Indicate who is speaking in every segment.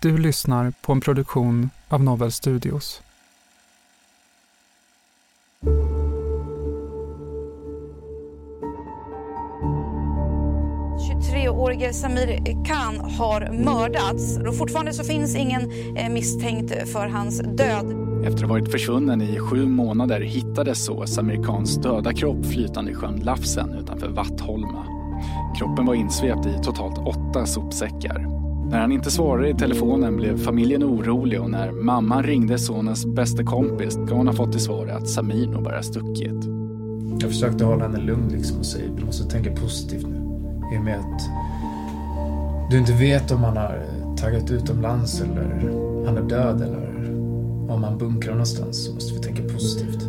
Speaker 1: Du lyssnar på en produktion av Novel Studios.
Speaker 2: 23-årige Samir Khan har mördats. Och fortfarande så finns ingen eh, misstänkt för hans död.
Speaker 3: Efter att ha varit försvunnen i sju månader hittades så Samir Khans döda kropp flytande i sjön Lafsen utanför Vattholma. Kroppen var insvept i totalt åtta sopsäckar. När han inte svarade i telefonen blev familjen orolig och när mamman ringde sonens bästa kompis gav hon fått till svar att Samir nog bara stuckit.
Speaker 4: Jag försökte hålla henne lugn liksom och säga du måste tänka positivt nu. I och med att du inte vet om han har taggat utomlands eller han är död eller om han bunkrar någonstans så måste vi tänka positivt.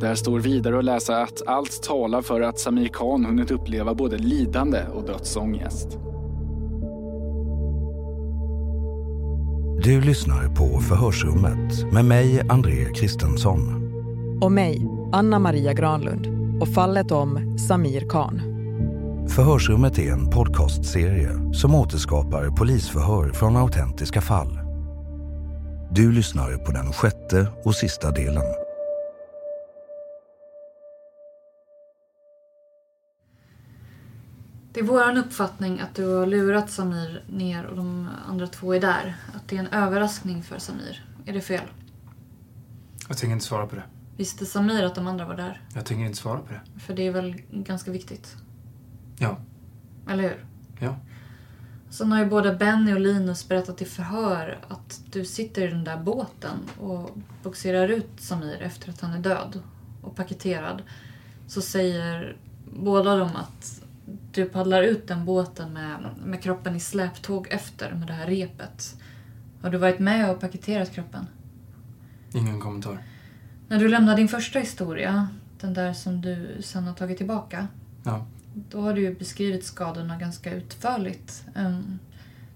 Speaker 3: Där står vidare att läsa att allt talar för att Samir Khan hunnit uppleva både lidande och dödsångest.
Speaker 5: Du lyssnar på Förhörsrummet med mig, André Kristensson.
Speaker 6: Och mig, Anna Maria Granlund. Och fallet om Samir Khan.
Speaker 5: Förhörsrummet är en podcastserie som återskapar polisförhör från autentiska fall. Du lyssnar på den sjätte och sista delen.
Speaker 7: Det är vår uppfattning att du har lurat Samir ner och de andra två är där. Att det är en överraskning för Samir. Är det fel?
Speaker 4: Jag tänker inte svara på det.
Speaker 7: Visste Samir att de andra var där?
Speaker 4: Jag tänker inte svara på det.
Speaker 7: För det är väl ganska viktigt?
Speaker 4: Ja.
Speaker 7: Eller hur?
Speaker 4: Ja.
Speaker 7: Sen har ju både Benny och Linus berättat i förhör att du sitter i den där båten och boxerar ut Samir efter att han är död och paketerad. Så säger båda dem att du paddlar ut den båten med, med kroppen i släptåg efter med det här repet. Har du varit med och paketerat kroppen?
Speaker 4: Ingen kommentar.
Speaker 7: När du lämnade din första historia, den där som du sen har tagit tillbaka.
Speaker 4: Ja.
Speaker 7: Då har du ju beskrivit skadorna ganska utförligt. Um,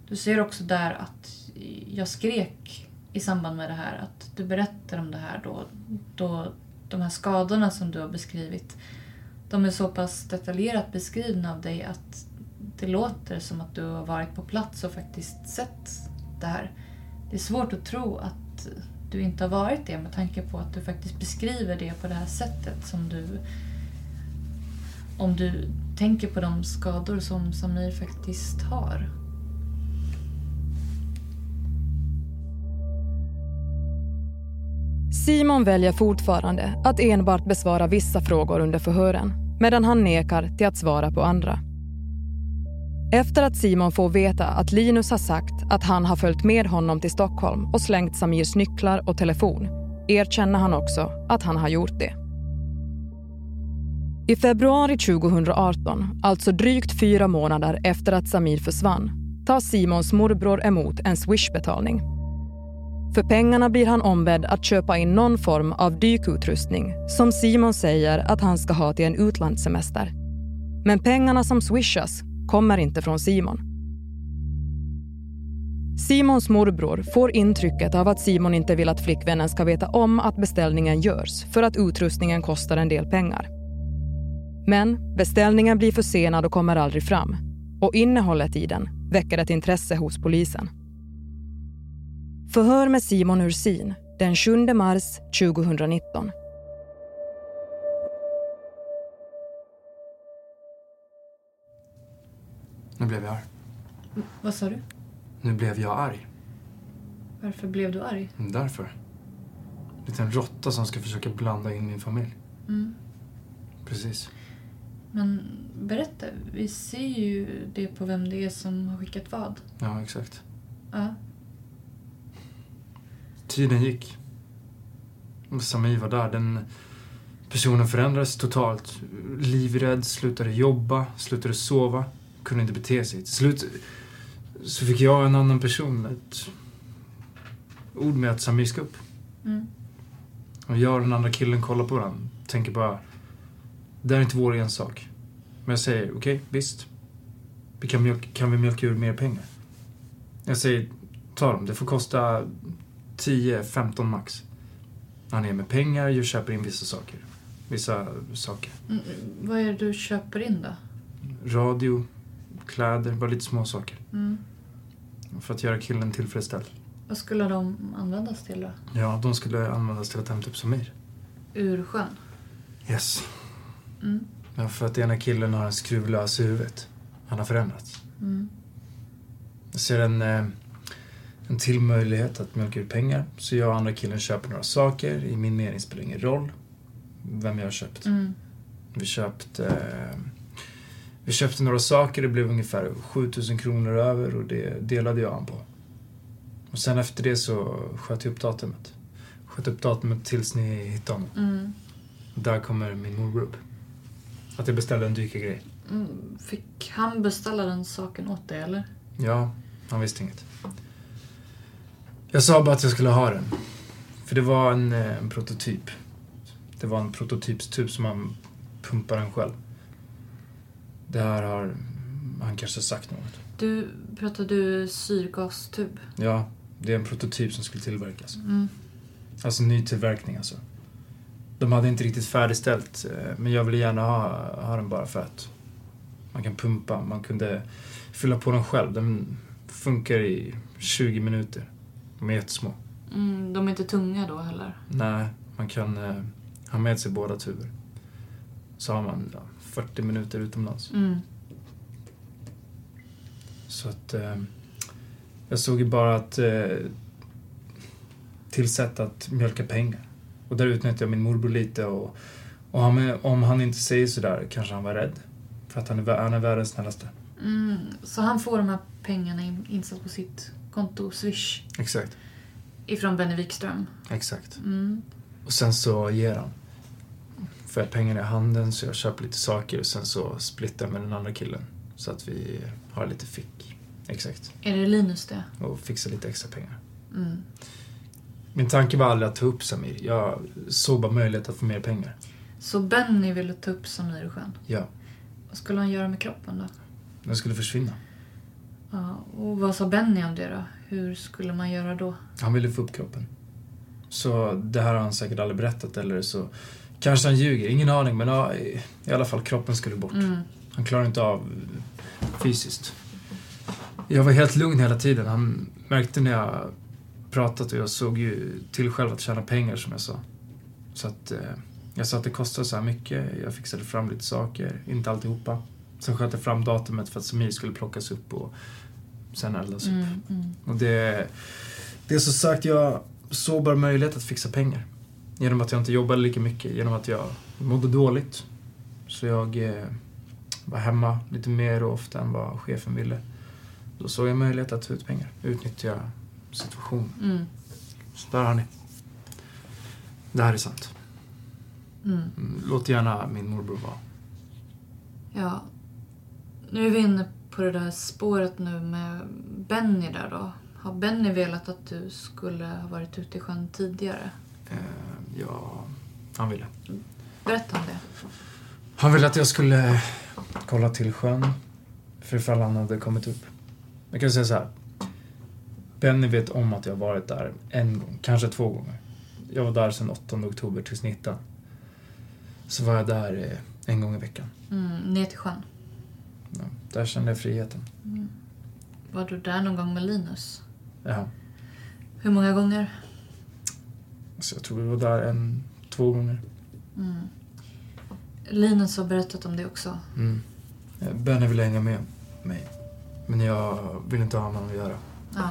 Speaker 7: Du ser också där att jag skrek i samband med det här. Att du berättar om det här då. då de här skadorna som du har beskrivit. De är så pass detaljerat beskrivna av dig att det låter som att du har varit på plats och faktiskt sett det här. Det är svårt att tro att du inte har varit det med tanke på att du faktiskt beskriver det på det här sättet som du... Om du tänker på de skador som Samir faktiskt har.
Speaker 6: Simon väljer fortfarande att enbart besvara vissa frågor under förhören medan han nekar till att svara på andra. Efter att Simon får veta att Linus har sagt att han har följt med honom till Stockholm och slängt Samirs nycklar och telefon erkänner han också att han har gjort det. I februari 2018, alltså drygt fyra månader efter att Samir försvann, tar Simons morbror emot en Swish-betalning. För pengarna blir han ombedd att köpa in någon form av dykutrustning som Simon säger att han ska ha till en utlandssemester. Men pengarna som swishas kommer inte från Simon. Simons morbror får intrycket av att Simon inte vill att flickvännen ska veta om att beställningen görs för att utrustningen kostar en del pengar. Men beställningen blir försenad och kommer aldrig fram. Och innehållet i den väcker ett intresse hos polisen. Förhör med Simon Ursin den 7 mars 2019.
Speaker 4: Nu blev jag arg.
Speaker 7: Vad sa du?
Speaker 4: Nu blev jag arg.
Speaker 7: Varför blev du arg?
Speaker 4: Därför. En liten råtta som ska försöka blanda in min familj.
Speaker 7: Mm.
Speaker 4: Precis.
Speaker 7: Men berätta, vi ser ju det på vem det är som har skickat vad.
Speaker 4: Ja, exakt.
Speaker 7: Ja.
Speaker 4: Tiden gick. Och Samir var där. Den personen förändrades totalt. Livrädd, slutade jobba, slutade sova, kunde inte bete sig. Till slut så fick jag en annan person ett ord med att Samir ska upp.
Speaker 7: Mm.
Speaker 4: Och jag och den andra killen kollar på varandra. Tänker bara, det här är inte vår ensak. Men jag säger, okej, visst. Vi kan, mjölka, kan vi mjölka ur mer pengar? Jag säger, ta dem. Det får kosta 10-15 max. Han är med pengar, jag köper in vissa saker. Vissa saker.
Speaker 7: Mm, vad är det du köper in då?
Speaker 4: Radio, kläder, bara lite små saker.
Speaker 7: Mm.
Speaker 4: För att göra killen tillfredsställd.
Speaker 7: Vad skulle de användas till då?
Speaker 4: Ja, de skulle användas till att hämta upp Samir.
Speaker 7: Ur sjön?
Speaker 4: Yes.
Speaker 7: Mm.
Speaker 4: Ja, för att ena killen har en skruv lös i huvudet. Han har förändrats.
Speaker 7: Mm.
Speaker 4: Jag ser en, eh, en till möjlighet att mjölka ut pengar. Så jag och andra killen köper några saker. I min mening spelar det ingen roll vem jag har köpt.
Speaker 7: Mm.
Speaker 4: Vi köpte, eh, vi köpte några saker. Det blev ungefär 7000 kronor över och det delade jag han på. Och sen efter det så sköt jag upp datumet. Sköt upp datumet tills ni hittade honom.
Speaker 7: Mm.
Speaker 4: Där kommer min morbror upp. Att jag beställde en dykargrej.
Speaker 7: Mm. Fick han beställa den saken åt dig eller?
Speaker 4: Ja, han visste inget. Jag sa bara att jag skulle ha den. För det var en, eh, en prototyp. Det var en prototypstub som han pumpar den själv. Det här har han kanske sagt något.
Speaker 7: Du, pratar du syrgastub?
Speaker 4: Ja, det är en prototyp som skulle tillverkas.
Speaker 7: Mm.
Speaker 4: Alltså nytillverkning alltså. De hade inte riktigt färdigställt, eh, men jag ville gärna ha, ha den bara för att man kan pumpa, man kunde fylla på den själv. Den funkar i 20 minuter. De är jättesmå.
Speaker 7: Mm, de är inte tunga då heller?
Speaker 4: Nej, man kan eh, ha med sig båda tuber. Så har man ja, 40 minuter utomlands.
Speaker 7: Mm.
Speaker 4: Så att eh, jag såg ju bara att eh, tillsätta att mjölka pengar. Och där utnyttjade jag min morbror lite och, och han, om han inte säger sådär kanske han var rädd. För att han är, han är världens snällaste.
Speaker 7: Mm. Så han får de här pengarna in- insatt på sitt konto, Swish,
Speaker 4: Exakt,
Speaker 7: ifrån Benny Wikström?
Speaker 4: exakt.
Speaker 7: Mm.
Speaker 4: Och sen så ger han. Får jag pengarna i handen så jag köper lite saker och sen så splittar jag med den andra killen. Så att vi har lite fick. Exakt.
Speaker 7: Är det Linus det?
Speaker 4: Och fixar lite extra pengar.
Speaker 7: Mm.
Speaker 4: Min tanke var aldrig att ta upp Samir. Jag såg bara möjlighet att få mer pengar.
Speaker 7: Så Benny ville ta upp Samir ur sjön?
Speaker 4: Ja,
Speaker 7: Vad skulle han göra med kroppen då?
Speaker 4: den skulle försvinna.
Speaker 7: Ja, och vad sa Benny om det då? Hur skulle man göra då?
Speaker 4: Han ville få upp kroppen. Så det här har han säkert aldrig berättat eller så kanske han ljuger. Ingen aning men ja, i alla fall kroppen skulle bort.
Speaker 7: Mm.
Speaker 4: Han klarar inte av fysiskt. Jag var helt lugn hela tiden. Han märkte när jag pratat och jag såg ju till själv att tjäna pengar som jag sa. Så att eh, jag sa att det kostar så här mycket. Jag fixade fram lite saker, inte alltihopa. Sen sköt jag fram datumet för att Samir skulle plockas upp och sen eldas upp.
Speaker 7: Mm, mm.
Speaker 4: Och det, det är så sagt, jag såg bara möjlighet att fixa pengar. Genom att jag inte jobbade lika mycket, genom att jag mådde dåligt. Så jag eh, var hemma lite mer och ofta än vad chefen ville. Då såg jag möjlighet att ta ut pengar, utnyttja situationen.
Speaker 7: Mm.
Speaker 4: Så där har ni. Det här är sant.
Speaker 7: Mm.
Speaker 4: Mm, Låt gärna min morbror vara.
Speaker 7: Ja. Nu är vi inne på det där spåret nu med Benny där då. Har Benny velat att du skulle ha varit ute i sjön tidigare?
Speaker 4: Eh, ja, han ville.
Speaker 7: Berätta om det.
Speaker 4: Han ville att jag skulle Kolla till sjön. För ifall han hade kommit upp. Jag kan säga så här. Benny vet om att jag har varit där en gång, kanske två gånger. Jag var där sedan 8 oktober till 19. Så var jag där eh, en gång i veckan.
Speaker 7: Mm, ner till sjön.
Speaker 4: Ja, där kände jag friheten.
Speaker 7: Mm. Var du där någon gång med Linus?
Speaker 4: Ja.
Speaker 7: Hur många gånger?
Speaker 4: Så jag tror vi var där en, två gånger.
Speaker 7: Mm. Linus har berättat om det också.
Speaker 4: Mm. Eh, Benny ville hänga med mig. Men jag vill inte ha med honom att göra.
Speaker 7: Ja.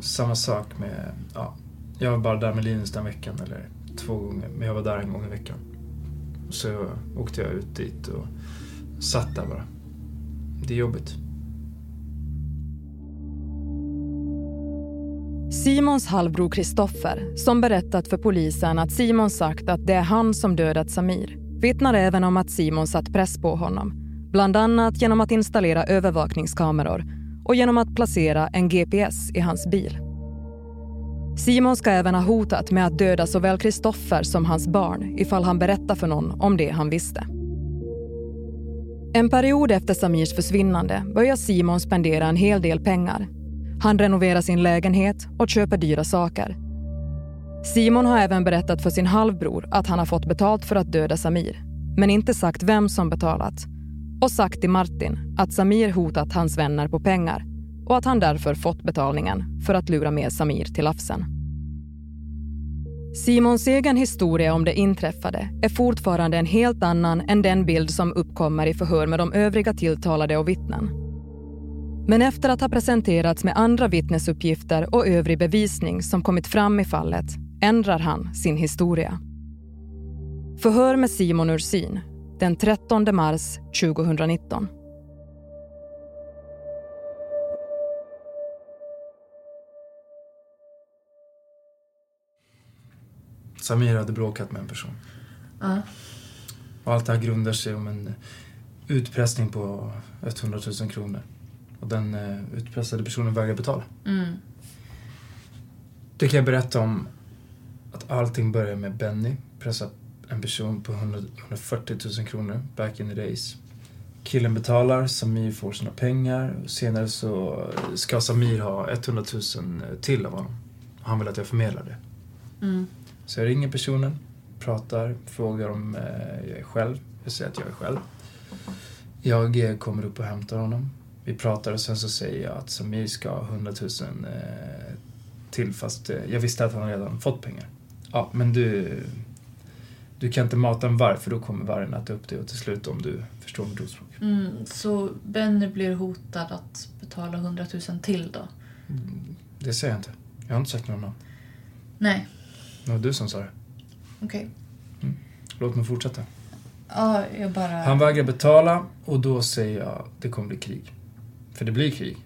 Speaker 4: Samma sak med, ja, jag var bara där med Linus den veckan eller två gånger. Men jag var där en gång i veckan. Så åkte jag ut dit och satt där bara. Det är jobbigt.
Speaker 6: Simons halvbror Kristoffer, som berättat för polisen att Simon sagt att det är han som dödat Samir, vittnar även om att Simon satt press på honom. Bland annat genom att installera övervakningskameror och genom att placera en GPS i hans bil. Simon ska även ha hotat med att döda såväl Kristoffer som hans barn ifall han berättar för någon om det han visste. En period efter Samirs försvinnande börjar Simon spendera en hel del pengar. Han renoverar sin lägenhet och köper dyra saker. Simon har även berättat för sin halvbror att han har fått betalt för att döda Samir, men inte sagt vem som betalat. Och sagt till Martin att Samir hotat hans vänner på pengar och att han därför fått betalningen för att lura med Samir till Lafsen. Simons egen historia om det inträffade är fortfarande en helt annan än den bild som uppkommer i förhör med de övriga tilltalade och vittnen. Men efter att ha presenterats med andra vittnesuppgifter och övrig bevisning som kommit fram i fallet ändrar han sin historia. Förhör med Simon Ursin den 13 mars 2019.
Speaker 4: Samir hade bråkat med en person.
Speaker 7: Ja.
Speaker 4: Och allt det här grundar sig om en utpressning på 100 000 kronor. Och den eh, utpressade personen vägrar betala.
Speaker 7: Mm.
Speaker 4: Det kan jag berätta om att allting börjar med Benny. Pressa en person på 100, 140 000 kronor back in the days. Killen betalar, Samir får sina pengar. Senare så ska Samir ha 100 000 till av honom. Han vill att jag förmedlar det.
Speaker 7: Mm.
Speaker 4: Så jag ringer personen, pratar, frågar om eh, jag är själv. Jag säger att jag är själv. Jag eh, kommer upp och hämtar honom. Vi pratar och sen så säger jag att Samir ska ha 100 000 eh, till fast jag visste att han redan fått pengar. Ja, men du, du kan inte mata en varg för då kommer vargen att upp dig och till slut om du förstår mitt ordspråk.
Speaker 7: Mm, så Benny blir hotad att betala 100 000 till då?
Speaker 4: Det säger jag inte. Jag har inte sagt någon namn.
Speaker 7: Nej,
Speaker 4: Det var du som sa det.
Speaker 7: okej.
Speaker 4: Låt mig fortsätta.
Speaker 7: Ja, jag bara...
Speaker 4: Han vägrar betala och då säger jag det kommer bli krig. För det blir krig.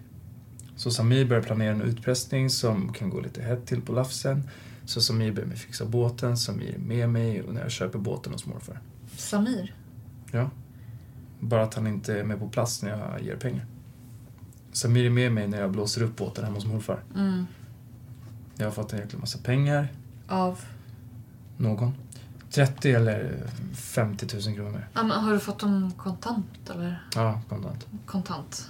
Speaker 4: Så Samir börjar planera en utpressning som kan gå lite hett till på Lafsen. Så Samir ber mig fixa båten, Samir är med mig och när jag köper båten hos morfar.
Speaker 7: Samir?
Speaker 4: Ja. Bara att han inte är med på plats när jag ger pengar. Samir är med mig när jag blåser upp båten hemma hos morfar.
Speaker 7: Mm.
Speaker 4: Jag har fått en jäkla massa pengar.
Speaker 7: Av?
Speaker 4: Någon. 30 eller 50 000 kronor.
Speaker 7: Ja, men har du fått dem kontant eller?
Speaker 4: Ja, kontant.
Speaker 7: Kontant?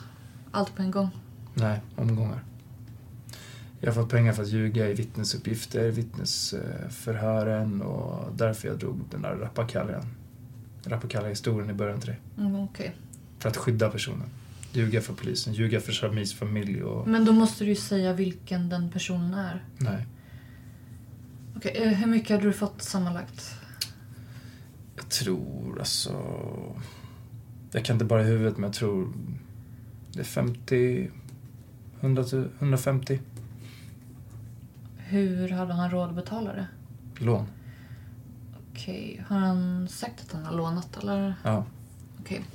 Speaker 7: Allt på en gång?
Speaker 4: Nej, omgångar. Jag har fått pengar för att ljuga i vittnesuppgifter, vittnesförhören och därför jag drog den där. Rappakalja-historien i början till dig.
Speaker 7: Mm, Okej.
Speaker 4: För att skydda personen. Ljuga för polisen, ljuga för Shamirs familj och...
Speaker 7: Men då måste du ju säga vilken den personen är.
Speaker 4: Nej.
Speaker 7: Okej, eh, hur mycket hade du fått sammanlagt?
Speaker 4: Jag tror alltså... Jag kan inte bara i huvudet men jag tror... Det är 50... 100, 150
Speaker 7: Hur hade han råd att betala det?
Speaker 4: lån.
Speaker 7: Okej, har han sagt att han har lånat eller?
Speaker 4: Ja.
Speaker 7: Okej.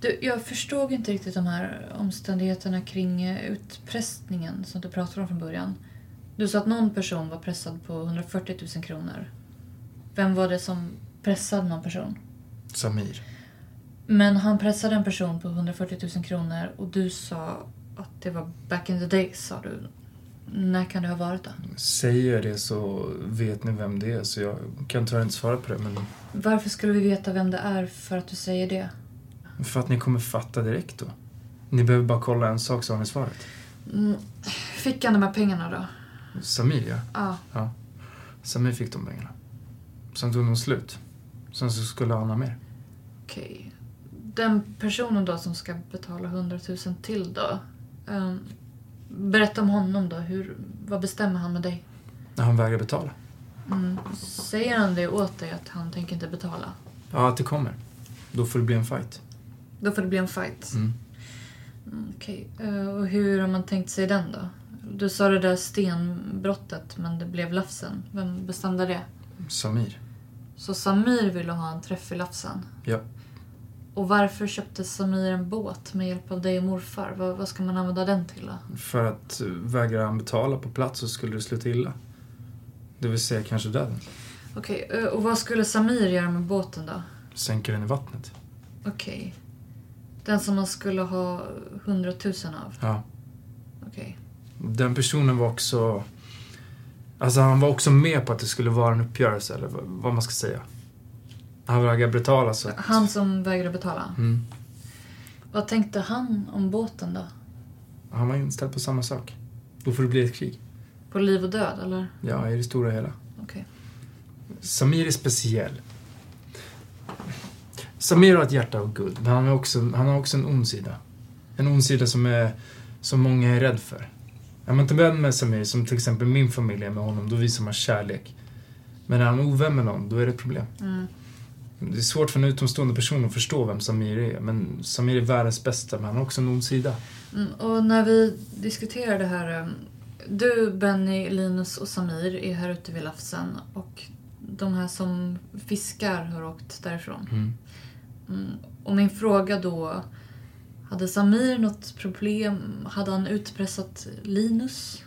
Speaker 7: Du, jag förstod inte riktigt de här omständigheterna kring eh, utpressningen som du pratade om från början. Du sa att någon person var pressad på 140 000 kronor. Vem var det som pressade någon person?
Speaker 4: Samir.
Speaker 7: Men han pressade en person på 140 000 kronor och du sa att det var back in the days, sa du. När kan det ha varit då?
Speaker 4: Säger jag det så vet ni vem det är så jag kan tyvärr inte svara på det men
Speaker 7: Varför skulle vi veta vem det är för att du säger det?
Speaker 4: För att ni kommer fatta direkt då. Ni behöver bara kolla en sak så har ni svaret.
Speaker 7: Mm. Fick han de här pengarna då?
Speaker 4: Samir ja.
Speaker 7: Ja.
Speaker 4: ja. Samir fick de pengarna. Sen tog de slut. Sen så skulle han ha mer.
Speaker 7: Okej. Den personen då som ska betala 100 000 till då. Um, berätta om honom då. Hur, vad bestämmer han med dig?
Speaker 4: När han vägrar betala.
Speaker 7: Mm. Säger han det åt dig att han tänker inte betala?
Speaker 4: Ja, att det kommer. Då får det bli en fight.
Speaker 7: Då får det bli en fight?
Speaker 4: Mm.
Speaker 7: Mm, Okej. Eh, och hur har man tänkt sig den då? Du sa det där stenbrottet men det blev Lafsen. Vem bestämde det?
Speaker 4: Samir.
Speaker 7: Så Samir ville ha en träff i Lafsen?
Speaker 4: Ja.
Speaker 7: Och varför köpte Samir en båt med hjälp av dig och morfar? Vad, vad ska man använda den till då?
Speaker 4: För att eh, vägrar han betala på plats så skulle det sluta illa. Det vill säga kanske döden.
Speaker 7: Okej, eh, och vad skulle Samir göra med båten då?
Speaker 4: Sänker den i vattnet.
Speaker 7: Okej. Den som man skulle ha hundratusen av?
Speaker 4: Ja.
Speaker 7: Okej.
Speaker 4: Den personen var också... Alltså han var också med på att det skulle vara en uppgörelse, eller vad- man ska säga. Han vägrade betala så att...
Speaker 7: Han som vägrade betala?
Speaker 4: Mm.
Speaker 7: Vad tänkte han om båten då?
Speaker 4: Han var inställd på samma sak. Då får det bli ett krig.
Speaker 7: På liv och död eller?
Speaker 4: Ja, i det stora hela.
Speaker 7: Okej.
Speaker 4: Samir är speciell. Samir har ett hjärta av guld, men han, är också, han har också en ond sida. En ond sida som, är, som många är rädd för. Är man inte vän med Samir, som till exempel min familj är med honom, då visar man kärlek. Men är han ovän med någon, då är det ett problem.
Speaker 7: Mm.
Speaker 4: Det är svårt för en utomstående person att förstå vem Samir är, men Samir är världens bästa, men han har också en ond sida.
Speaker 7: Mm, och när vi diskuterar det här. um, Du, Benny, Linus och Samir är här ute vid Lafsen och de här som fiskar har åkt därifrån.
Speaker 4: Mm.
Speaker 7: Mm, och min fråga då. Hade Samir något problem? Hade han utpressat Linus?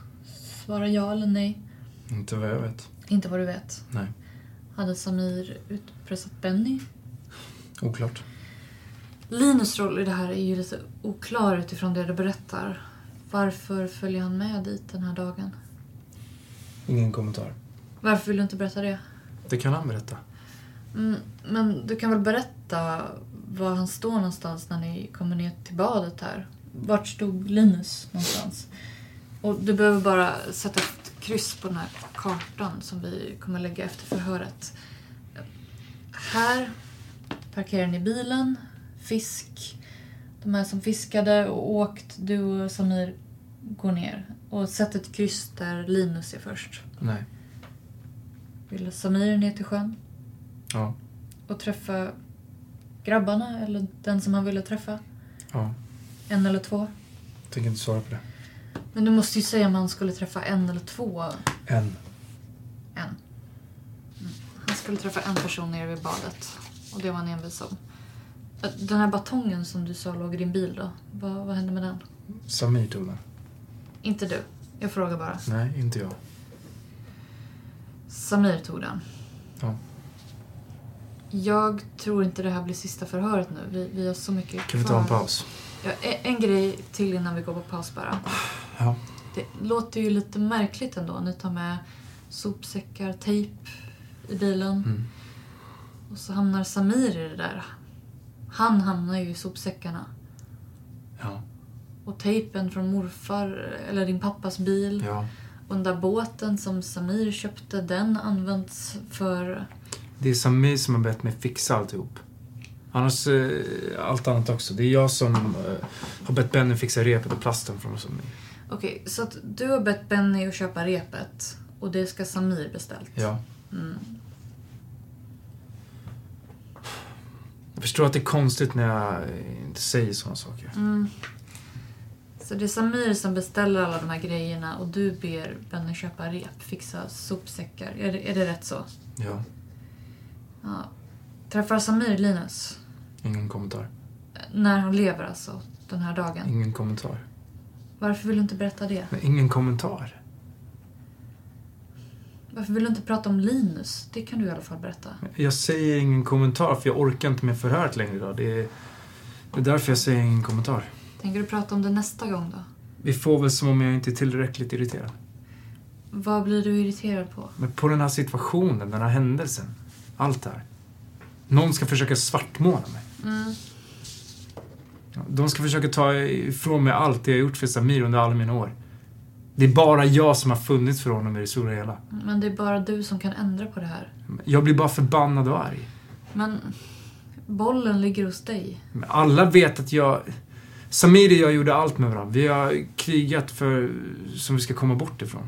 Speaker 7: Svara ja eller nej.
Speaker 4: Inte vad jag vet.
Speaker 7: Inte vad du vet.
Speaker 4: Nej.
Speaker 7: Hade Samir utpressat Benny?
Speaker 4: Oklart.
Speaker 7: Linus roll i det här är ju lite oklar utifrån det du berättar. Varför följer han med dit den här dagen?
Speaker 4: Ingen kommentar.
Speaker 7: Varför vill du inte berätta det?
Speaker 4: Det kan han berätta.
Speaker 7: Mm, men du kan väl berätta var han står någonstans när ni kommer ner till badet här? Vart stod Linus någonstans? Och du behöver bara sätta ett kryss på den här kartan som vi kommer lägga efter förhöret. Här parkerar ni bilen, fisk. De här som fiskade och åkt, du och Samir går ner. Och sätt ett kryss där Linus är först.
Speaker 4: Nej.
Speaker 7: Vill Samir ner till sjön?
Speaker 4: Ja.
Speaker 7: och träffa grabbarna eller den som han ville träffa.
Speaker 4: Ja.
Speaker 7: En eller två.
Speaker 4: Tänker inte svara på det.
Speaker 7: Men du måste ju säga om han skulle träffa en eller två.
Speaker 4: Än.
Speaker 7: En. Mm. Han skulle träffa en person nere vid badet. Och det var han envis om. Den här batongen som du sa låg i din bil då. Vad, vad hände med den?
Speaker 4: Samir tog den.
Speaker 7: Inte du. Jag frågar bara.
Speaker 4: Nej, inte jag.
Speaker 7: Samir tog den.
Speaker 4: Ja.
Speaker 7: Jag tror inte det här blir sista förhöret nu. Vi, vi har så mycket
Speaker 4: Kan vi ta en paus?
Speaker 7: Ja, en, en grej till innan vi går på paus bara.
Speaker 4: Ja.
Speaker 7: Det låter ju lite märkligt ändå. Ni tar med sopsäckar, tejp i bilen.
Speaker 4: Mm.
Speaker 7: Och så hamnar Samir i det där. Han hamnar ju i sopsäckarna.
Speaker 4: Ja.
Speaker 7: Och tejpen från morfar, eller din pappas bil.
Speaker 4: Ja.
Speaker 7: Och den där båten som Samir köpte, den används för...
Speaker 4: Det är Samir som har bett mig fixa alltihop. Annars eh, allt annat också. Det är jag som eh, har bett Benny fixa repet och plasten från Samir.
Speaker 7: Okej, så att du har bett Benny att köpa repet. Och det ska Samir beställt.
Speaker 4: Ja.
Speaker 7: Mm.
Speaker 4: Jag förstår att det är konstigt när jag inte säger sådana saker.
Speaker 7: Mm. Så det är Samir som beställer alla de här grejerna och du ber Benny köpa rep, fixa sopsäckar. Är det, är det rätt så?
Speaker 4: Ja.
Speaker 7: Ja. Träffar Samir Linus?
Speaker 4: Ingen kommentar.
Speaker 7: När han lever alltså, den här dagen.
Speaker 4: Ingen kommentar.
Speaker 7: Varför vill du inte berätta det?
Speaker 4: Men ingen kommentar.
Speaker 7: Varför vill du inte prata om Linus? Det kan du i alla fall berätta.
Speaker 4: Jag säger ingen kommentar för jag orkar inte med förhöret längre idag. Det är, det är därför jag säger ingen kommentar.
Speaker 7: Tänker du prata om det nästa gång då?
Speaker 4: Vi får väl som om jag inte är tillräckligt irriterad.
Speaker 7: Vad blir du irriterad på?
Speaker 4: Men på den här situationen, den här händelsen. Allt det här. Någon ska försöka svartmåla mig.
Speaker 7: Mm.
Speaker 4: De ska försöka ta ifrån mig allt det jag gjort för Samir under alla mina år. Det är bara jag som har funnits för honom i det stora hela.
Speaker 7: Men det är bara du som kan ändra på det här.
Speaker 4: Jag blir bara förbannad och arg.
Speaker 7: Men bollen ligger hos dig.
Speaker 4: Men alla vet att jag... Samir och jag gjorde allt med varandra. Vi har krigat för... som vi ska komma bort ifrån.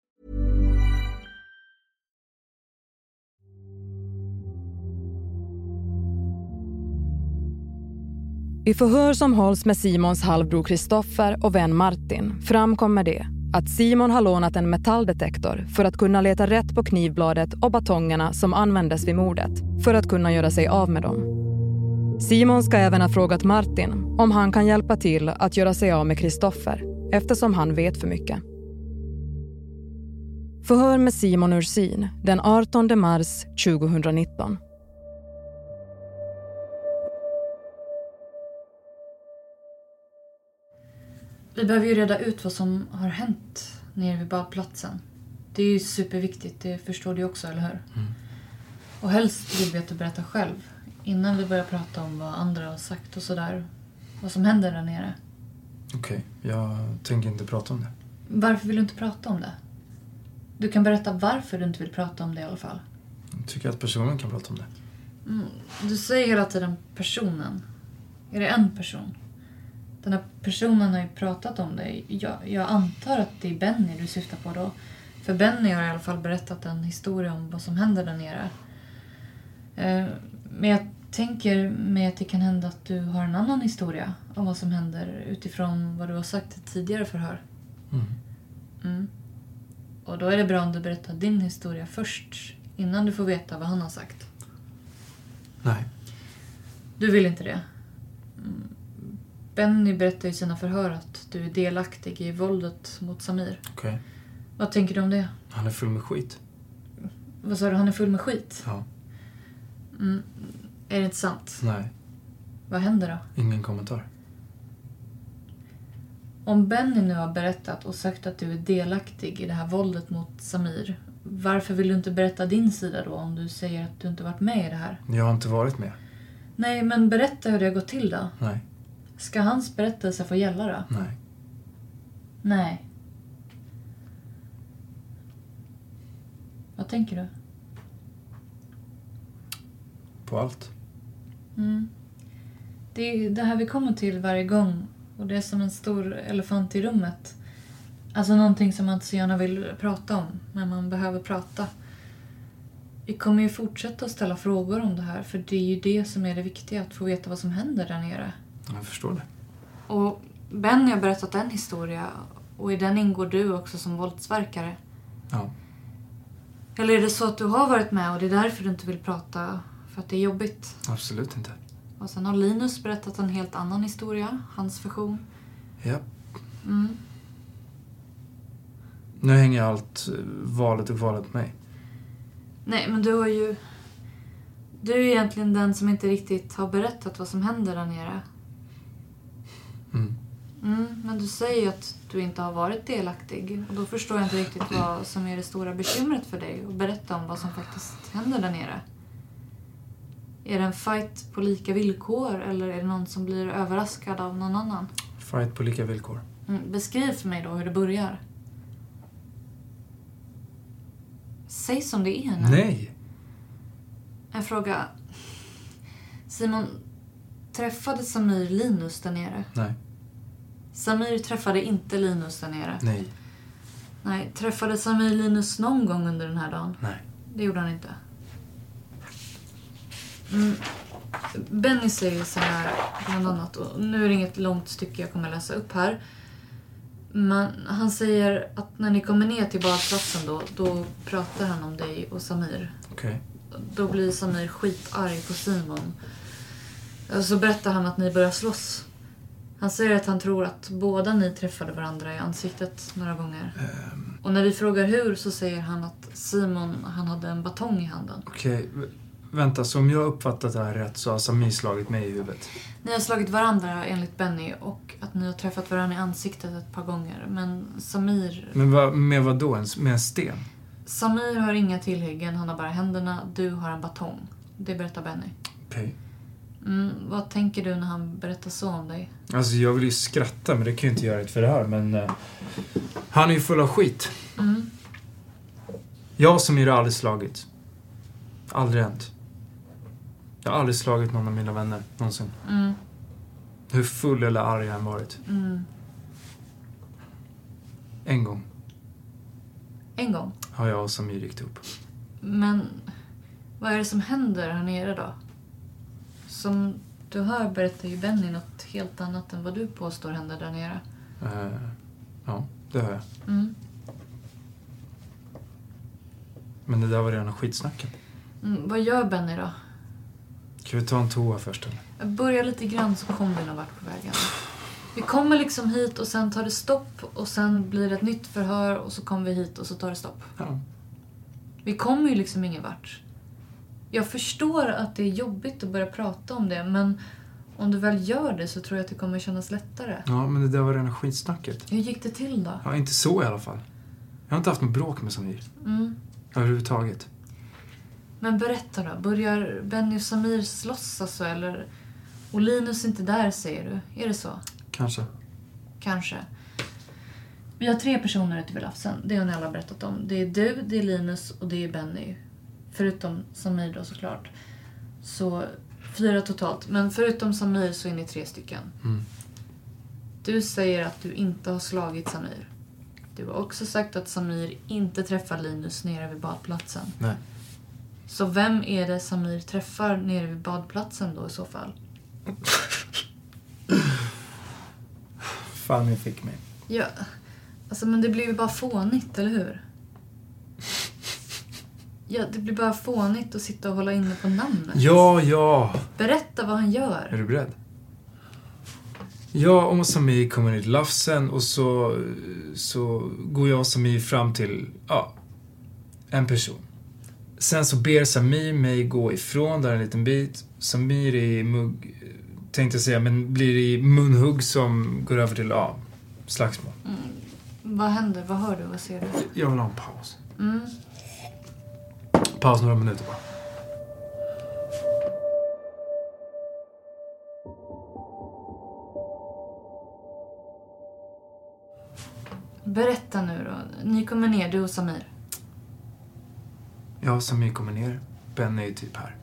Speaker 6: I förhör som hålls med Simons halvbror Kristoffer och vän Martin framkommer det att Simon har lånat en metalldetektor för att kunna leta rätt på knivbladet och batongerna som användes vid mordet för att kunna göra sig av med dem. Simon ska även ha frågat Martin om han kan hjälpa till att göra sig av med Kristoffer eftersom han vet för mycket. Förhör med Simon Ursin den 18 mars 2019.
Speaker 7: Vi behöver ju reda ut vad som har hänt nere vid badplatsen. Det är ju superviktigt, det förstår du också, eller hur?
Speaker 4: Mm.
Speaker 7: Och helst vill vi att du berättar själv. Innan vi börjar prata om vad andra har sagt och sådär. Vad som händer där nere.
Speaker 4: Okej, jag tänker inte prata om det.
Speaker 7: Varför vill du inte prata om det? Du kan berätta varför du inte vill prata om det i alla fall.
Speaker 4: Jag tycker att personen kan prata om det.
Speaker 7: Mm. Du säger hela tiden personen. Är det en person? Den här personen har ju pratat om dig. Jag, jag antar att det är Benny du syftar på då. För Benny har i alla fall berättat en historia om vad som händer där nere. Eh, Men jag tänker mig att det kan hända att du har en annan historia om vad som händer utifrån vad du har sagt i tidigare förhör.
Speaker 4: Mm.
Speaker 7: Mm. Och då är det bra om du berättar din historia först, innan du får veta vad han har sagt.
Speaker 4: Nej.
Speaker 7: Du vill inte det? Benny berättar i sina förhör att du är delaktig i våldet mot Samir.
Speaker 4: Okej.
Speaker 7: Vad tänker du om det?
Speaker 4: Han är full med skit.
Speaker 7: Vad sa du, han är full med skit?
Speaker 4: Ja.
Speaker 7: Mm. Är det inte sant?
Speaker 4: Nej,
Speaker 7: Vad händer då?
Speaker 4: ingen kommentar.
Speaker 7: Om Benny nu har berättat och sagt att du är delaktig i det här våldet mot Samir, varför vill du inte berätta din sida då om du säger att du inte varit med i det här?
Speaker 4: Jag har inte varit med.
Speaker 7: Nej, men berätta hur det har gått till då.
Speaker 4: Nej.
Speaker 7: Ska hans berättelse få gälla då?
Speaker 4: Nej.
Speaker 7: Nej. Vad tänker du?
Speaker 4: På allt.
Speaker 7: Mm. Det är det här vi kommer till varje gång och det är som en stor elefant i rummet. Alltså någonting som man inte så gärna vill prata om, men man behöver prata. Vi kommer ju fortsätta att ställa frågor om det här för det är ju det som är det viktiga, att få veta vad som händer där nere.
Speaker 4: Jag förstår det.
Speaker 7: Och Benny har berättat en historia och i den ingår du också som våldsverkare.
Speaker 4: Ja.
Speaker 7: Eller är det så att du har varit med och det är därför du inte vill prata? För att det är jobbigt?
Speaker 4: Absolut inte.
Speaker 7: Och sen har Linus berättat en helt annan historia, hans version.
Speaker 4: Ja.
Speaker 7: Mm.
Speaker 4: Nu hänger allt valet och kvalet på mig.
Speaker 7: Nej, men du har ju... Du är egentligen den som inte riktigt har berättat vad som händer där nere.
Speaker 4: Mm.
Speaker 7: Men du säger ju att du inte har varit delaktig. Och då förstår jag inte riktigt vad som är det stora bekymret för dig. att berätta om vad som faktiskt händer där nere. Är det en fight på lika villkor eller är det någon som blir överraskad av någon annan?
Speaker 4: Fight på lika villkor.
Speaker 7: Mm, beskriv för mig då hur det börjar. Säg som det är nu.
Speaker 4: Nej.
Speaker 7: En fråga. Simon, träffade Samir Linus där nere?
Speaker 4: Nej.
Speaker 7: Samir träffade inte Linus där nere?
Speaker 4: Nej.
Speaker 7: Nej. Träffade Samir Linus någon gång under den här dagen?
Speaker 4: Nej.
Speaker 7: Det gjorde han inte. Mm. Benny säger så här, bland annat, och nu är det inget långt stycke jag kommer läsa upp här. Men han säger att när ni kommer ner till badplatsen då, då pratar han om dig och Samir.
Speaker 4: Okej.
Speaker 7: Då blir Samir skitarg på Simon. Så berättar han att ni börjar slåss. Han säger att han tror att båda ni träffade varandra i ansiktet några gånger. Och när vi frågar hur så säger han att Simon, han hade en batong i handen.
Speaker 4: Okej. v- Vänta, om jag uppfattat det här rätt så har Samir slagit mig i huvudet?
Speaker 7: Ni har slagit varandra enligt Benny och att ni har träffat varandra i ansiktet ett par gånger. Men Samir...
Speaker 4: Men vad, med vad då? En, med en sten?
Speaker 7: Samir har inga tillhyggen, han har bara händerna. Du har en batong. Det berättar Benny.
Speaker 4: Okej.
Speaker 7: Mm, vad tänker du när han berättar så om dig?
Speaker 4: Alltså jag vill ju skratta men det kan ju inte göra ett för det här men... eh, han är ju full av skit.
Speaker 7: Mm.
Speaker 4: Jag och Samir har aldrig slagit. Aldrig hänt. Jag har aldrig slagit någon av mina vänner, någonsin.
Speaker 7: Mm.
Speaker 4: Hur full eller arg jag än varit.
Speaker 7: Mm.
Speaker 4: En gång
Speaker 7: En gång.
Speaker 4: har jag och Samir gick upp.
Speaker 7: Men vad är det som händer här nere då? Som du hör berättar ju Benny något helt annat än vad du påstår händer där nere.
Speaker 4: Eh, ja, det har jag.
Speaker 7: Mm.
Speaker 4: Men det där var redan skitsnacket.
Speaker 7: Mm, vad gör Benny då?
Speaker 4: Ska vi ta en toa först eller?
Speaker 7: Jag börjar lite grann så kommer vi någon vart på vägen. Vi kommer liksom hit och sen tar det stopp och sen blir det ett nytt förhör och så kommer vi hit och så tar det stopp.
Speaker 4: Ja.
Speaker 7: Vi kommer ju liksom ingen vart. Jag förstår att det är jobbigt att börja prata om det men om du väl gör det så tror jag att det kommer kännas lättare.
Speaker 4: Ja, men det där var rena skitsnacket.
Speaker 7: Hur gick det till då?
Speaker 4: Ja, inte så i alla fall. Jag har inte haft något bråk med Samir.
Speaker 7: Mm.
Speaker 4: Överhuvudtaget.
Speaker 7: Men berätta då, börjar Benny och Samir slåss alltså eller? Och Linus är inte där säger du, är det så?
Speaker 4: Kanske.
Speaker 7: Kanske. Vi har tre personer ute vid Lafsen, det har ni alla berättat om. Det är du, det är Linus och det är Benny. Förutom Samir då såklart. Så fyra totalt. Men förutom Samir så är ni tre stycken.
Speaker 4: Mm.
Speaker 7: Du säger att du inte har slagit Samir. Du har också sagt att Samir inte träffar Linus nere vid badplatsen.
Speaker 4: Nej.
Speaker 7: Så vem är det Samir träffar nere vid badplatsen då i så fall?
Speaker 4: Fan, ni fick mig.
Speaker 7: Ja, alltså men det blir ju bara fånigt, eller hur? Ja, det blir bara fånigt att sitta och hålla inne på namnet.
Speaker 4: Ja, ja.
Speaker 7: Berätta vad han
Speaker 4: Är
Speaker 7: gör.
Speaker 4: du beredd? Jag och Samir kommer ner till Lafsen och så, så går jag och Samir fram till, ja, en person. Sen så ber Samir mig gå ifrån där en liten bit. Samir är i mugg, tänkte jag säga, men blir i munhugg som går över till, ja, slagsmål.
Speaker 7: Mm. Vad händer? Vad hör du? Vad ser du?
Speaker 4: Jag vill ha en paus.
Speaker 7: Mm.
Speaker 4: Paus några minuter bara.
Speaker 7: Berätta nu då. Ni kommer ner, du och Samir.
Speaker 4: Ja, Samir kommer ner. Ben är ju typ här.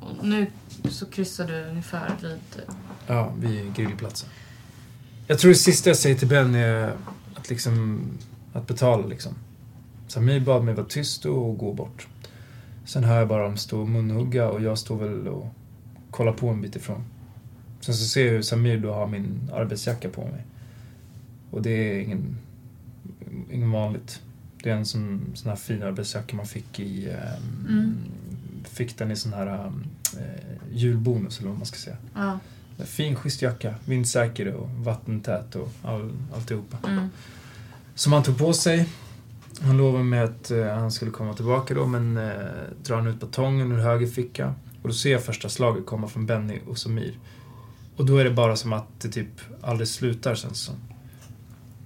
Speaker 7: Och nu så kryssar du ungefär vid...
Speaker 4: Ja, vid grillplatsen. Jag tror det sista jag säger till Ben är att liksom... Att betala liksom. Samir bad mig vara tyst och gå bort. Sen hör jag bara dem stå och munhugga och jag står väl och kollar på en bit ifrån. Sen så ser jag hur Samir då har min arbetsjacka på mig. Och det är ingen, ingen vanligt. Det är en sån, sån här fin arbetsjacka man fick i... ehm,
Speaker 7: Mm.
Speaker 4: Fick den i sån här um, julbonus eller vad man ska säga.
Speaker 7: Ja.
Speaker 4: Fin schysst jacka, vindsäker och vattentät och all, alltihopa.
Speaker 7: Mm.
Speaker 4: Som han tog på sig. Han lovade mig att eh, han skulle komma tillbaka då men eh, drar han ut batongen ur höger ficka. Och då ser jag första slaget komma från Benny och Samir. Och då är det bara som att det typ aldrig slutar känns det som.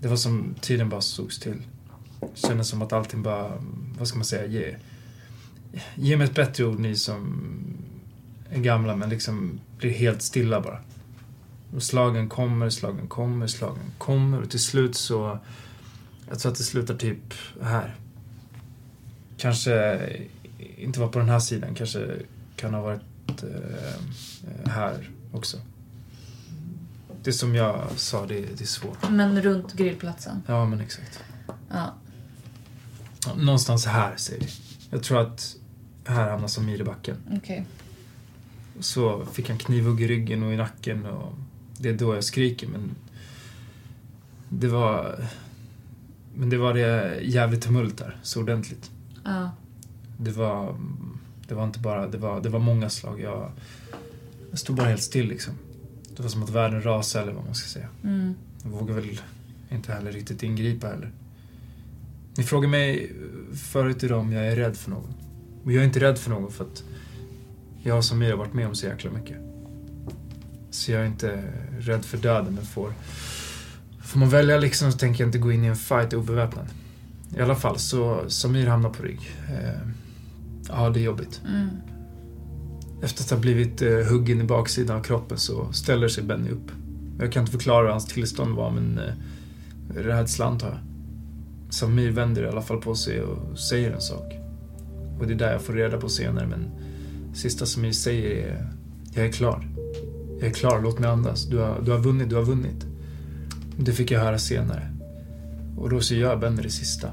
Speaker 4: Det var som tiden bara stod still. Kändes som att allting bara, vad ska man säga, ge, ge mig ett bättre ord ni som är gamla men liksom blir helt stilla bara. Och slagen kommer, slagen kommer, slagen kommer och till slut så jag tror att det slutar typ här. Kanske inte var på den här sidan, kanske kan ha varit eh, här också. Det som jag sa, det, det är svårt.
Speaker 7: Men runt grillplatsen?
Speaker 4: Ja, men exakt.
Speaker 7: Ja.
Speaker 4: Någonstans här, säger vi. Jag tror att här hamnar Samir i backen.
Speaker 7: Okej.
Speaker 4: Så fick han knivhugg i ryggen och i nacken och det är då jag skriker men det var men det var det jävligt tumult där, så ordentligt.
Speaker 7: Ja.
Speaker 4: Det var det var inte bara, det var, det var många slag. Jag, jag stod bara helt still liksom. Det var som att världen rasade eller vad man ska säga.
Speaker 7: Mm.
Speaker 4: Jag vågar väl inte heller riktigt ingripa heller. Ni frågade mig förut idag om jag är rädd för någon. Men jag är inte rädd för någon för att jag och Samir har varit med om så jäkla mycket. Så jag är inte rädd för döden, men får... Får man välja liksom så tänker jag inte gå in i en fight obeväpnad. I alla fall, så Samir hamnar på rygg. Eh, ja, det är jobbigt.
Speaker 7: Mm.
Speaker 4: Efter att ha blivit eh, huggen i baksidan av kroppen så ställer sig Benny upp. Jag kan inte förklara hur hans tillstånd var, men eh, rädsla antar jag. Samir vänder i alla fall på sig och säger en sak. Och det är där jag får reda på senare, men sista Samir säger är Jag är klar. Jag är klar, låt mig andas. Du har, du har vunnit, du har vunnit. Det fick jag höra senare. Och då så jag Benny det sista.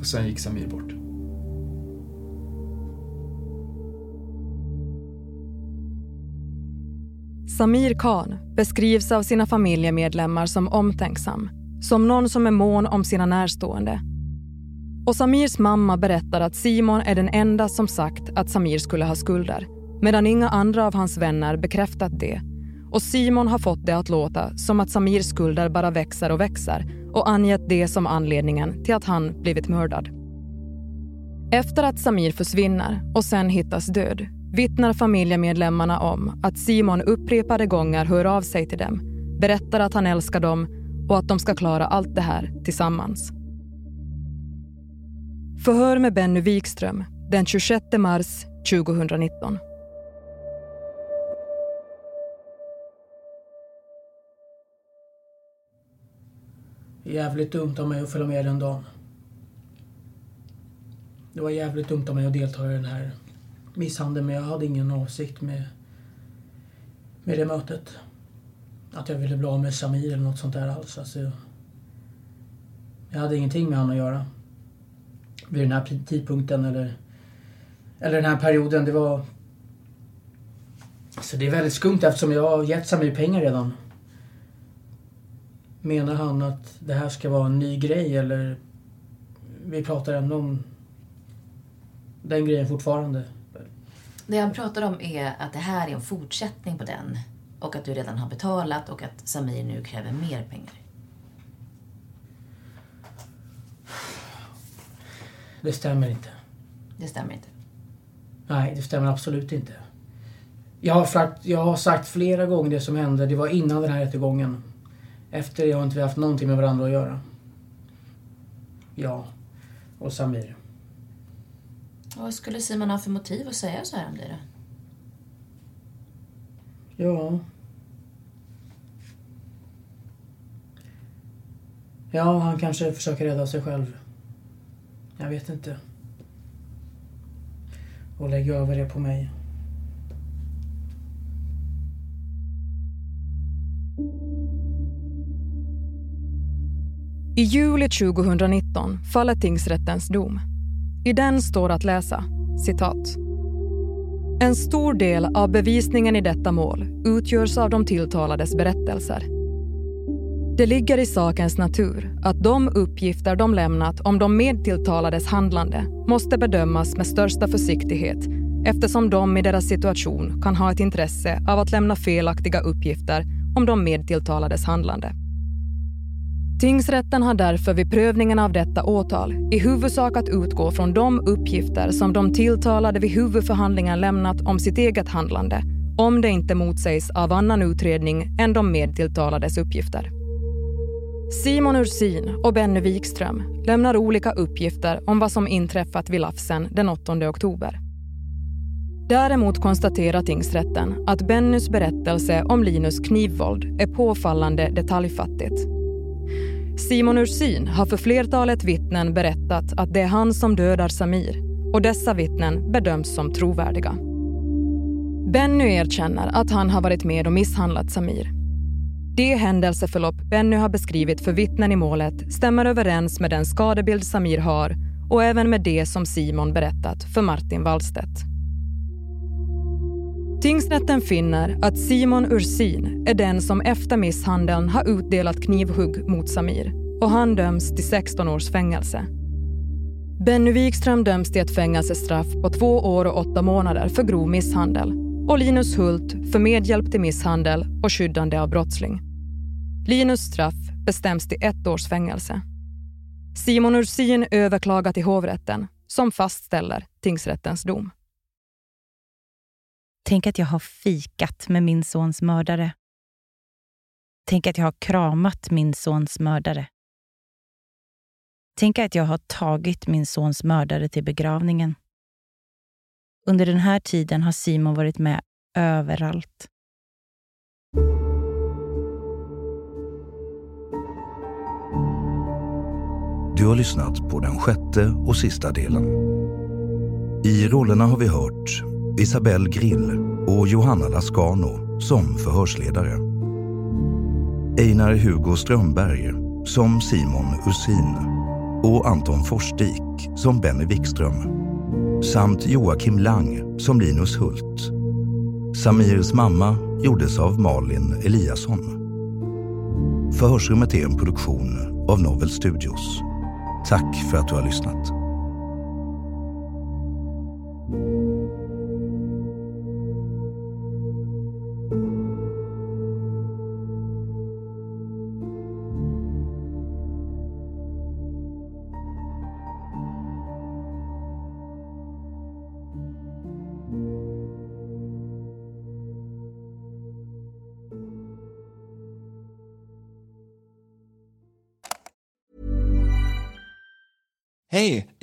Speaker 4: Och sen gick Samir bort.
Speaker 6: Samir Khan beskrivs av sina familjemedlemmar som omtänksam, som någon som är mån om sina närstående. Och Samirs mamma berättar att Simon är den enda som sagt att Samir skulle ha skulder, medan inga andra av hans vänner bekräftat det. Och Simon har fått det att låta som att Samirs skulder bara växer och växer och angett det som anledningen till att han blivit mördad. Efter att Samir försvinner och sen hittas död vittnar familjemedlemmarna om att Simon upprepade gånger hör av sig till dem, berättar att han älskar dem och att de ska klara allt det här tillsammans. Förhör med Benny Wikström den 26 mars 2019.
Speaker 8: Jävligt dumt av mig att följa med den dagen. Det var jävligt dumt av mig att delta i den här misshandeln men jag hade ingen avsikt med, med det mötet. Att jag ville bli av med Samir eller något sånt där alls. Alltså, jag hade ingenting med honom att göra. Vid den här tidpunkten eller, eller den här perioden. Det var... Så det är väldigt skumt eftersom jag har gett Samir pengar redan. Menar han att det här ska vara en ny grej eller vi pratar ändå om den grejen fortfarande?
Speaker 9: Det han pratar om är att det här är en fortsättning på den och att du redan har betalat och att Samir nu kräver mer pengar.
Speaker 8: Det stämmer inte.
Speaker 9: Det stämmer inte.
Speaker 8: Nej, det stämmer absolut inte. Jag har, sagt, jag har sagt flera gånger det som hände. Det var innan den här rättegången. Efter det har inte vi haft någonting med varandra att göra. Jag och Samir.
Speaker 9: Vad skulle Simon ha för motiv att säga så här om dig då?
Speaker 8: Ja. Ja, han kanske försöker rädda sig själv. Jag vet inte. Och lägger över det på mig.
Speaker 6: I juli 2019 faller tingsrättens dom. I den står att läsa, citat. En stor del av bevisningen i detta mål utgörs av de tilltalades berättelser. Det ligger i sakens natur att de uppgifter de lämnat om de medtilltalades handlande måste bedömas med största försiktighet eftersom de i deras situation kan ha ett intresse av att lämna felaktiga uppgifter om de medtilltalades handlande. Tingsrätten har därför vid prövningen av detta åtal i huvudsak att utgå från de uppgifter som de tilltalade vid huvudförhandlingen lämnat om sitt eget handlande om det inte motsägs av annan utredning än de medtilltalades uppgifter. Simon Ursin och Benny Wikström lämnar olika uppgifter om vad som inträffat vid Lafsen den 8 oktober. Däremot konstaterar tingsrätten att Bennys berättelse om Linus knivvåld är påfallande detaljfattigt Simon Ursin har för flertalet vittnen berättat att det är han som dödar Samir och dessa vittnen bedöms som trovärdiga. Benny erkänner att han har varit med och misshandlat Samir. Det händelseförlopp Benny har beskrivit för vittnen i målet stämmer överens med den skadebild Samir har och även med det som Simon berättat för Martin Wallstedt. Tingsrätten finner att Simon Ursin är den som efter misshandeln har utdelat knivhugg mot Samir och han döms till 16 års fängelse. Benny Wikström döms till ett fängelsestraff på två år och åtta månader för grov misshandel och Linus Hult för medhjälp till misshandel och skyddande av brottsling. Linus straff bestäms till ett års fängelse. Simon Ursin överklagar till hovrätten som fastställer tingsrättens dom.
Speaker 10: Tänk att jag har fikat med min sons mördare. Tänk att jag har kramat min sons mördare. Tänk att jag har tagit min sons mördare till begravningen. Under den här tiden har Simon varit med överallt.
Speaker 5: Du har lyssnat på den sjätte och sista delen. I rollerna har vi hört Isabelle Grill och Johanna Lascano som förhörsledare. Einar Hugo Strömberg som Simon Usin och Anton Forsdik som Benny Wikström samt Joakim Lang som Linus Hult. Samirs mamma gjordes av Malin Eliasson. Förhörsrummet är en produktion av Novel Studios. Tack för att du har lyssnat.